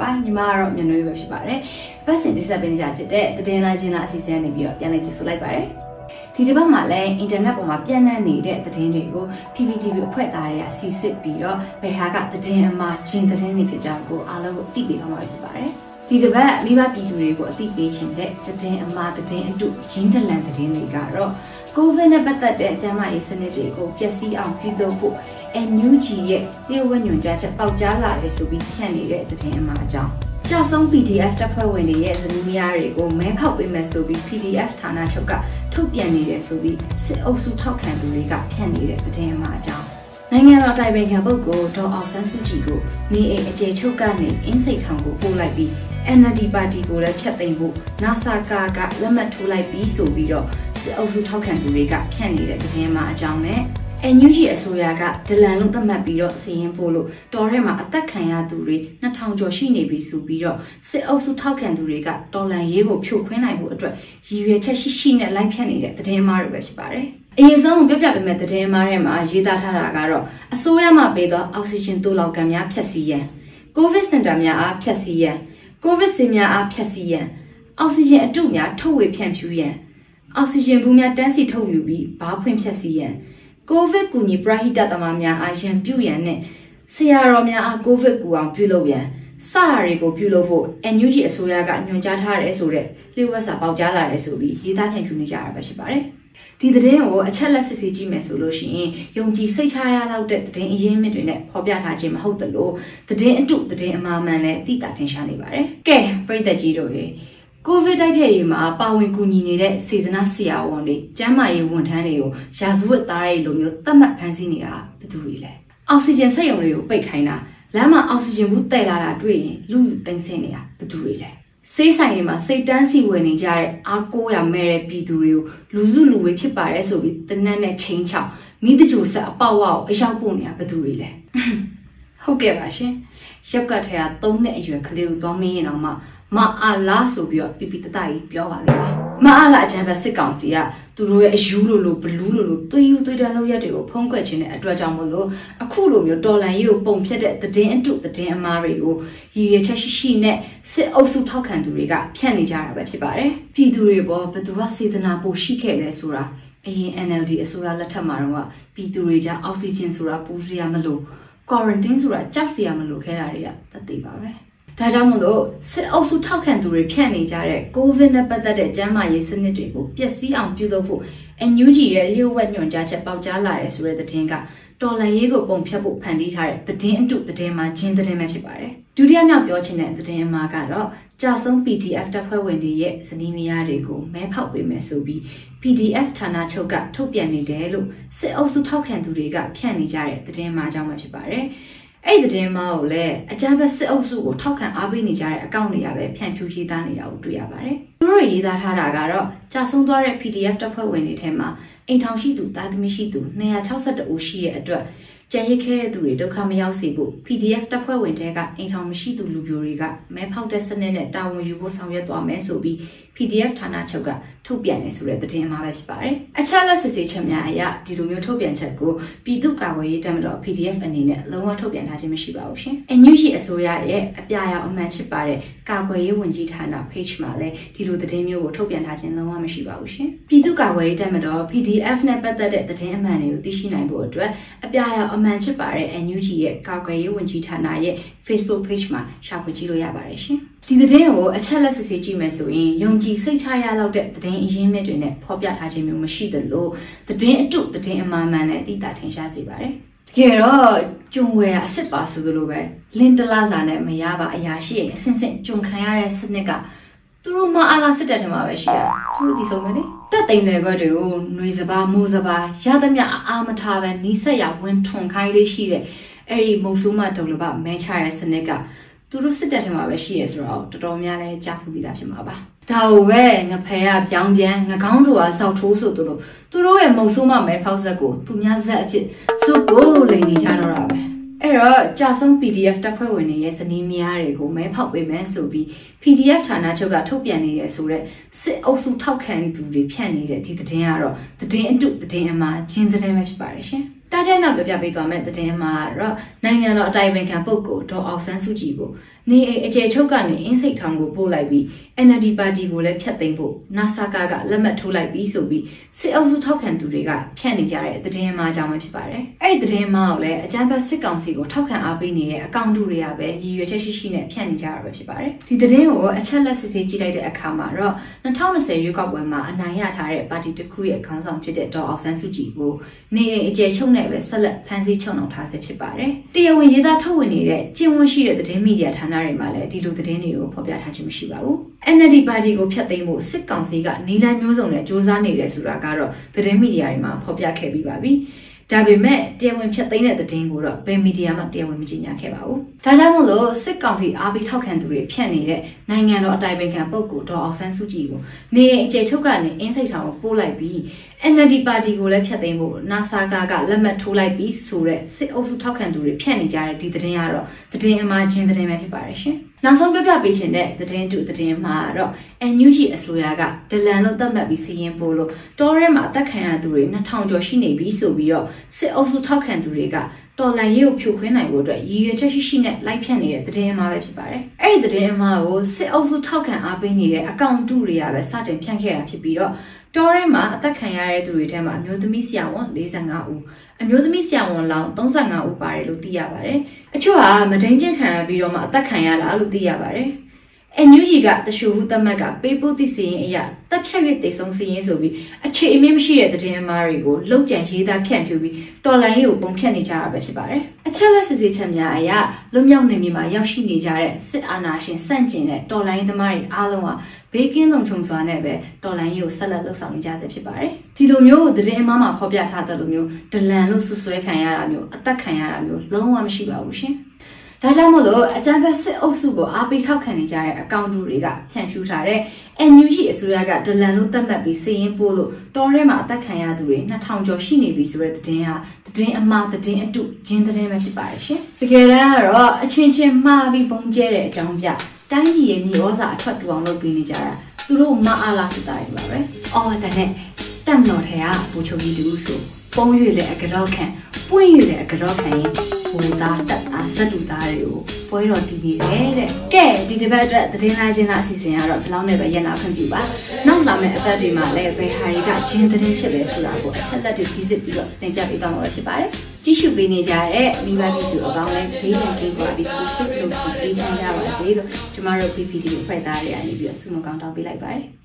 ပါညီမကတော့မြန်နွေးပဲဖြစ်ပါတယ်ပတ်စင်တိဆက်ပေးကြဖြစ်တဲ့သတင်းလာချင်းလာအစီအစဉ်နေပြီးတော့ပြန်လည်ကြည့်ဆိုလိုက်ပါတယ်ဒီတစ်ပတ်မှာလည်းအင်တာနက်ပေါ်မှာပြန့်နှံ့နေတဲ့သတင်းတွေကို PPTV အဖွဲ့သားတွေကစီစစ်ပြီးတော့ဘယ်ဟာကသတင်းအမှားဂျင်သတင်းတွေဖြစ်ကြကိုအားလုံးကိုသိပေးသွားမှာဖြစ်ပါတယ်ဒီတစ်ပတ်မိဘပြည်သူတွေကိုအသိပေးခြင်းတဲ့သတင်းအမှားသတင်းအတုဂျင်းတလန်သတင်းတွေကတော့ ကိုဗစ်နဲ့ပတ်သက်တဲ့အကြမ်းဖက်ရေးစနစ်တွေကိုပျက်စီးအောင်ပြုလုပ်ဖို့ NUG ရဲ့လျှို့ဝှက်ညွှန်ကြားချက်ပေါက်ကြားလာတယ်ဆိုပြီးဖြန့်နေတဲ့သတင်းအမှားအကြောင်းကြဆုံး PDF တပ်ဖွဲ့ဝင်တွေရဲ့ဇနီးမယားတွေကိုမဲဖောက်ပေးမယ်ဆိုပြီး PDF ဌာနချုပ်ကထုတ်ပြန်နေတယ်ဆိုပြီးစစ်အုပ်စုထောက်ခံသူတွေကဖြန့်နေတဲ့သတင်းအမှားအကြောင်းနိုင်ငံတော်တိုင်ပင်ခံပုဂ္ဂိုလ်ဒေါ်အောင်ဆန်းစုကြည်ကိုနေအိမ်အကျယ်ချုပ်ကနေအင်းစိတ်ထောင်ကိုပို့လိုက်ပြီး NLD ပါတီကိုလည်းဖျက်သိမ်းဖို့ NASA ကကလက်မှတ်ထိုးလိုက်ပြီးဆိုပြီးတော့ စစ်အုပ်စုထောက်ခံသူတွေကဖြန့်နေတဲ့သတင်းမှာအကြောင်းနဲ့ NUG အစိုးရကဒလန်လို့သတ်မှတ်ပြီးတော့စီရင်ပို့လို့တော်ထဲမှာအသက်ခံရသူတွေ2000ကျော်ရှိနေပြီဆိုပြီးတော့စစ်အုပ်စုထောက်ခံသူတွေကတော်လန်ရေးကိုဖြိုခွင်းနိုင်ဖို့အတွက်ရည်ရွယ်ချက်ရှိရှိနဲ့လိုက်ဖြတ်နေတဲ့သတင်းမှားတွေပဲဖြစ်ပါတယ်။အရင်ဆုံးပြပြပေးမဲ့သတင်းမှားထဲမှာရေးသားထားတာကတော့အစိုးရမှပေးသောအောက်ဆီဂျင်တူလောက်ကန်များဖြတ်စည်းရန်ကိုဗစ်စင်တာများအားဖြတ်စည်းရန်ကိုဗစ်ဆေးများအားဖြတ်စည်းရန်အောက်ဆီဂျင်အတုများထုတ်ဝေဖြန့်ဖြူးရန် အောက်ဆီဂျင်ဘူးများတန်းစီထုတ်ယူပြီးဘားဖွင့်ဖြတ်စည်းရန်ကိုဗစ်ကူညီပရဟိတသမားများအားရန်ပြုရန်နဲ့ဆရာတော်များအားကိုဗစ်ကူအောင်ပြုလုပ်ရန်စတာတွေကိုပြုလုပ်ဖို့ NUG အစိုးရကညွှန်ကြားထားတယ်ဆိုတဲ့လျှို့ဝှက်စာပေါက်ကြားလာတယ်ဆိုပြီးရေးသားဖြန့်ဖြူးနေကြတာပဲဖြစ်ပါတယ်။ဒီသတင်းကိုအချက်လက်စစ်စစ်ကြည့်မယ်ဆိုလို့ရှိရင်ယုံကြည်စိတ်ချရလောက်တဲ့သတင်းအရင်းမြစ်တွေနဲ့ဖော်ပြထားခြင်းမဟုတ်သလိုသတင်းအတုသတင်းအမှားမှန်နဲ့သိတာထင်ရှားနေပါတယ်။ကဲပြည်သက်ကြီးတို့ရေ ကိုဗစ်တိုက်ဖျက်ရေးမှာပါဝင်ကူညီနေတဲ့စေတနာဆရာဝန်တွေကျန်းမာရေးဝန်ထမ်းတွေကိုရာဇဝတ်သားတွေလိုမျိုးတတ်မှတ်ဖမ်းဆီးနေတာဘယ်သူတွေလဲ။အောက်ဆီဂျင်စက်ရုံတွေကိုပိတ်ခိုင်းတာလမ်းမှာအောက်ဆီဂျင်ဘူးတဲ့လာတာတွေ့ရင်လူယူသိမ်းဆင်းနေတာဘယ်သူတွေလဲ။စေးဆိုင်တွေမှာစိတ်တန်းစီဝင်နေကြတဲ့အားကိုးရမဲ့တဲ့ပြည်သူတွေကိုလူစုလူဝေးဖြစ်ပါတယ်ဆိုပြီးတနက်နဲ့ချင်းချောင်းမိတကြိုဆက်အပေါက်ဝါကိုအရောက်ပို့နေတာဘယ်သူတွေလဲဟုတ်ကဲ့ပါရှင်ရက်ကတ်ထဲက၃နှစ်အရွယ်ကလေးကိုသွားမင်းရင်တော့မှ မအားလားဆိုပြီးတော့ပြပြတတကြီးပြောပါလိမ့်မယ်မအားလားအချမ်းပဲစစ်ကောင်စီကသူတို့ရဲ့အယူလိုလိုဘလူးလိုလိုသွေးယူသွေးတန်းလောက်ရက်တွေကိုဖုံးကွယ်ခြင်းတဲ့အတွက်ကြောင့်မလို့အခုလိုမျိုးတော်လန်ရေးကိုပုံဖြတ်တဲ့သတင်းအတုသတင်းအမှားတွေကိုရည်ရွယ်ချက်ရှိရှိနဲ့စစ်အုပ်စုထောက်ခံသူတွေကဖြန့်နေကြတာပဲဖြစ်ပါတယ်ပြည်သူတွေပေါ်ဘယ်သူကစေတနာပိုရှိခဲ့လဲဆိုတာအရင် NLD အစိုးရလက်ထက်မှာတော့ပြည်သူတွေကြားအောက်ဆီဂျင်ဆိုတာပူစရာမလို quarantine ဆိုတာကြောက်စရာမလိုခဲတာတွေကတသက်ပါပဲ ဒါကြောင့်မလို့စစ်အုပ်စုထောက်ခံသူတွေဖြန့်နေကြတဲ့ COVID နဲ့ပတ်သက်တဲ့ကျန်းမာရေးစနစ်တွေကိုပျက်စီးအောင်ပြုလုပ်ဖို့ NUG ရဲ့လျှို့ဝှက်ညွှန်ကြားချက်ပေါက်ကြားလာတယ်ဆိုတဲ့သတင်းကတော်လန်ရေးကိုပုံဖြတ်ဖို့ဖန်တီးထားတဲ့သတင်းအတုသတင်းမှဂျင်းသတင်းပဲဖြစ်ပါတယ်ဒုတိယမြောက်ပြောချင်တဲ့သတင်းအမှားကတော့ကြာဆုံး PDF တပ်ဖွဲ့ဝင်တွေရဲ့ဇနီးမယားတွေကိုမဲဖောက်ပေးမယ်ဆိုပြီး PDF ဌာနချုပ်ကထုတ်ပြန်နေတယ်လို့စစ်အုပ်စုထောက်ခံသူတွေကဖြန့်နေကြတဲ့သတင်းမှားကြောင်းပဲဖြစ်ပါတယ်။ အဲ့ဒီသတင်းမှားကိုလည်းအကြမ်းဖက်စစ်အုပ်စုကိုထောက်ခံအားပေးနေကြတဲ့အကောင့်တွေကပဲဖြန့်ဖြူးရေးသားနေတာကိုတွေ့ရပါတယ်။သူတို့ရေးသားထားတာကတော့ကြာဆုံးသွားတဲ့ PDF တပ်ဖွဲ့ဝင်တွေထဲမှာအိမ်ထောင်ရှိသူတာသမီရှိသူ262ဦးရှိရဲ့အတွက်ကြံရစ်ခဲ့တဲ့သူတွေဒုက္ခမရောက်စေဖို့ PDF တပ်ဖွဲ့ဝင်တွေကအိမ်ထောင်မရှိသူလူပြိုတွေကမဲဖောက်တဲ့စနစ်နဲ့တာဝန်ယူဖို့ဆောင်ရွက်သွားမယ်ဆိုပြီး PDF ဌာနချုပ်ကထုတ်ပြန်နေဆိုတဲ့သတင်းမှာပဲဖြစ်ပါတယ်။အချက်လက်စစ်ဆေးချက်များအရဒီလိုမျိုးထုတ်ပြန်ချက်ကိုပြည်သူ့ကာကွယ်ရေးတပ်မတော် PDF အနေနဲ့လုံးဝထုတ်ပြန်ထားခြင်းမရှိပါဘူးရှင်။ NUG အစိုးရရဲ့အပြာရောင်အမှန်ချစ်ပါတဲ့ကာကွယ်ရေးဝန်ကြီးဌာန page မှာလည်းဒီလိုသတင်းမျိုးကိုထုတ်ပြန်ထားခြင်းလုံးဝမရှိပါဘူးရှင်။ပြည်သူ့ကာကွယ်ရေးတပ်မတော် PDF နဲ့ပတ်သက်တဲ့သတင်းအမှန်တွေကိုသိရှိနိုင်ဖို့အတွက်အပြာရောင်အမှန်ချစ်ပါတဲ့ NUG ရဲ့ကာကွယ်ရေးဝန်ကြီးဌာနရဲ့ Facebook page မှာရှာဖွေကြည့်လို့ရပါတယ်ရှင်။ဒီသတင်းကိုအချက်လက်စစ်ဆေးကြည့်မယ်ဆိုရင်ယုံကြည်စိတ်ချရလောက်တဲ့သတင်းအရင်းမြစ်တွေနဲ့ဖော်ပြထားခြင်းမျိုးမရှိသလိုသတင်းအတုသတင်းအမှားမှန်နဲ့တိတာထင်ရှားစေပါတယ်။တကယ်တော့ကျုံဝယ်အစ်စ်ပါဆိုသလိုပဲလင်းတလားစာနဲ့မရပါအရာရှိရဲ့အစင်စင်ကျုံခံရတဲ့စနစ်က သူတို့မှအားလားစစ်တပ်ထဲမှာပဲရှိရသူတို့ဒီဆုံးပဲလေတက်သိမ်လေခွက်တွေကိုຫນွေစပါမိုးစပါရသမျှအားမထားပဲနီးစက်ရဝင်ထွန်ခိုင်းလေးရှိတဲ့အဲ့ဒီမုံဆိုးမဒုံလဘမဲချတဲ့စနစ်ကသူတို့စစ်တပ်ထဲမှာပဲရှိရဆိုတော့တော်တော်များလဲကြားဖူးပြီးသားဖြစ်မှာပါဒါဟုတ်ပဲငဖယ်ကပြောင်းပြန်ငကောင်းတို့ကစောက်ထိုးဆိုသူတို့သူတို့ရဲ့မုံဆိုးမမဲဖောက်ဆက်ကိုသူများဇက်အဖြစ်စုကိုလိန်နေကြတော့တာပဲအဲ့တော့ ကြာဆုံး PDF တပ်ဖွဲ့ဝင်တွေရဲ့ဇနီးမယားတွေကိုမဲဖောက်ပေးမယ်ဆိုပြီး PDF ဌာနချုပ်ကထုတ်ပြန်နေတယ်ဆိုတော့စစ်အုပ်စုထောက်ခံသူတွေဖြန့်နေတဲ့ဒီသတင်းကတော့သတင်းအတုသတင်းအမှားဂျင်းသတင်းပဲဖြစ်ပါတယ်ရှင် တားတဲ့နောက်ပြပြပေးသွားမယ့်သတင်းမှာတော့နိုင်ငံတော်အတိုင်ပင်ခံပုဂ္ဂိုလ်ဒေါ်အောင်ဆန်းစုကြည်ကိုနေအိမ်အကျယ်ချုပ်ကနေအင်းစိတ်ထောင်ကိုပို့လိုက်ပြီး NLD ပါတီကိုလည်းဖျက်သိမ်းဖို့ NASA ကလက်မှတ်ထိုးလိုက်ပြီးဆိုပြီးစစ်အုပ်စုထောက်ခံသူတွေကဖြန့်နေကြတဲ့သတင်းမှားကြောင့်ပဲဖြစ်ပါတယ်။အဲ့ဒီသတင်းမှားကိုလည်းအကြမ်းဖက်စစ်ကောင်စီကိုထောက်ခံအားပေးနေတဲ့အကောင့်တူတွေကပဲရည်ရွယ်ချက်ရှိရှိနဲ့ဖြန့်နေကြတာပဲဖြစ်ပါတယ်။ဒီသတင်းကိုအချက်လက်စစ်ဆေးကြည့်လိုက်တဲ့အခါမှာတော့2020ရွေးကောက်ပွဲမှာအနိုင်ရထားတဲ့ပါတီတစ်ခုရဲ့ခေါင်းဆောင်ဖြစ်တဲ့ဒေါ်အောင်ဆန်းစုကြည်ကိုနေအိမ်အကျယ်ချုပ်နဲ့ပဲဆက်လက်ဖမ်းဆီးချုပ်နှောင်ထားဆဲဖြစ်ပါတယ်။တရားဝင်ရေးသားထုတ်ဝေနေတဲ့ကျင့်ဝတ်ရှိတဲ့သတင်းမီဒီယာဌာနတွေမှာလည်းဒီလိုသတင်းတွေကိုဖော်ပြထားခြင်းမရှိပါဘူး။ NLD ပါတီကိုဖျက်သိမ်းဖို့စစ်ကောင်စီကနီလန်မျိုးစုံနဲ့စ조사နေတယ်ဆိုတာကတော့သတင်းမီဒီယာတွေမှာဖော်ပြခဲ့ပြီးပါပြီ။ဒါပေမဲ့တရားဝင်ဖြတ်သိမ်းတဲ့သတင်းကိုတော့ဘယ်မီဒီယာမှတရားဝင်မကြေညာခဲ့ပါဘူး။ဒါကြောင့်မို့လို့စစ်ကောင်စီအားပေးထောက်ခံသူတွေဖြတ်နေတဲ့နိုင်ငံတော်အတိုင်ပင်ခံပုဂ္ဂိုလ်ဒေါ်အောင်ဆန်းစုကြည်ကိုနေအကျယ်ချုပ်ကနေအင်းစိတ်ထောင်ကိုပို့လိုက်ပြီး NLD ပါတီကိုလည်းဖြတ်သိမ်းဖို့ NASA ကကလက်မှတ်ထိုးလိုက်ပြီးဆိုတဲ့စစ်အုပ်စုထောက်ခံသူတွေဖြတ်နေကြတဲ့ဒီသတင်းကတော့သတင်းအမှားချင်းသတင်းပဲဖြစ်ပါတယ်ရှင်။နောက်ဆုံးပြပြပေးခြင်းတဲ့သတင်းတူသတင်းမှာတော့ NUG အစိုးရကဒလန်လို့သတ်မှတ်ပြီးစီရင်ပို့လို့တောထဲမှာအသက်ခံရသူတွေ2000ကျော်ရှိနေပြီဆိုပြီးတော့စစ်အုပ်စုထောက်ခံသူတွေက တော်လန်ရေးကိုဖြိုခွင်းနိုင်ဖို့အတွက်ရည်ရွယ်ချက်ရှိရှိနဲ့လိုက်ဖြတ်နေတဲ့သတင်းအမှားပဲဖြစ်ပါတယ်။အဲ့ဒီသတင်းအမှားကိုစစ်အုပ်စုထောက်ခံအားပေးနေတဲ့အကောင့်တုတွေကပဲစတင်ဖြန့်ခဲ့တာဖြစ်ပြီးတော့တောထဲမှာအသက်ခံရတဲ့သူတွေထဲမှာအမျိုးသမီးဆရာဝန်45ဦးအမျိုးသမီးဆရာဝန်လောင်း35ဦးပါတယ်လို့သိရပါတယ်။အချို့ဟာမဒိန်ကျင့်ခံရပြီးတော့မှအသက်ခံရတာလို့သိရပါတယ်။ NUG ကတရှူဟုသမတ်ကပေးပို့သည့်စီရင်အရာတက်ဖြတ်၍တိတ်ဆုံးစီရင်ဆိုပြီးအခြေအမြင့်မရှိတဲ့သတင်းအမှားတွေကိုလောက်ကျန်ရေးသားဖြန့်ဖြူပြီးတော်လိုင်းရေးကိုပုံဖြတ်နေကြတာပဲဖြစ်ပါတယ်။အချက်လက်စစ်ဆေးချက်များအရလွမြောက်နေမြေမှာရောက်ရှိနေကြတဲ့စစ်အာဏာရှင်စန့်ကျင်တဲ့တော်လိုင်းသမားတွေအားလုံးဟာဘေးကင်းလုံခြုံစွာနဲ့ပဲတော်လိုင်းရေးကိုဆက်လက်လှုပ်ဆောင်နေကြဆဲဖြစ်ပါတယ်။ဒီလိုမျိုးသတင်းအမှားမှာဖော်ပြထားတဲ့လိုမျိုးဒလန်လို့ဆွဆွဲခံရတာမျိုးအသက်ခံရတာမျိုးလုံးဝမရှိပါဘူးရှင်။ ဒါကြောင့်မို့လို့အကြမ်းဖက်စစ်အုပ်စုကိုအားပေးထောက်ခံနေကြတဲ့အကောင့်တူတွေကဖြန့်ဖြူးထားတဲ့ NUG အစိုးရကဒလန်လို့သတ်မှတ်ပြီးစီရင်ပို့လို့တောထဲမှာအသက်ခံရသူတွေ2000ကျော်ရှိနေပြီဆိုတဲ့သတင်းဟာသတင်းအမှားသတင်းအတုဂျင်းသတင်းပဲဖြစ်ပါတယ်ရှင်။တကယ်တမ်းကတော့အချင်းချင်းမှားပြီးပုံကျဲတဲ့အကြောင်းပြတိုင်းပြည်ရဲ့မြေဩဇာအထွက်တူအောင်လုပ်ပေးနေကြတာသူတို့မအားလားစစ်သားတွေပါပဲ။အော်တနဲ့တက်မတော်ထဲကဘူချုပ်ကြီးတူဆိုပုံရွေလေအကြောခံပွင့်ရွေလေအကြောခံရင် ဘူသားတက်အားဇက်တူသားတွေကိုပွဲတော်တီးပြီးတယ်တဲ့ကဲဒီတစ်ပတ်အတွက်သတင်းလာခြင်းလားအစီအစဉ်ကတော့ဒီလောက်နဲ့ပဲရန်နာခွင့်ပြုပါနောက်လာမယ့်အပတ်တွေမှာလည်းဘယ်ဟာတွေကဂျင်းသတင်းဖြစ်လဲဆိုတာကိုအချက်လက်တွေစီးစစ်ပြီးတော့သင်ပြပေးသွားမှာဖြစ်ပါတယ်ကြည့်ရှုပေးနေကြတဲ့မိဘပြည်သူအပေါင်းလည်းဘေးရန်ကင်းကွာပြီးကိုစိတ်လုံးကိုအေးချမ်းကြပါစေလို့ကျမတို့ PVD ဖွဲ့သားတွေအနေပြီးတော့ဆုမကောင်းတောင်းပေးလိုက်ပါတယ်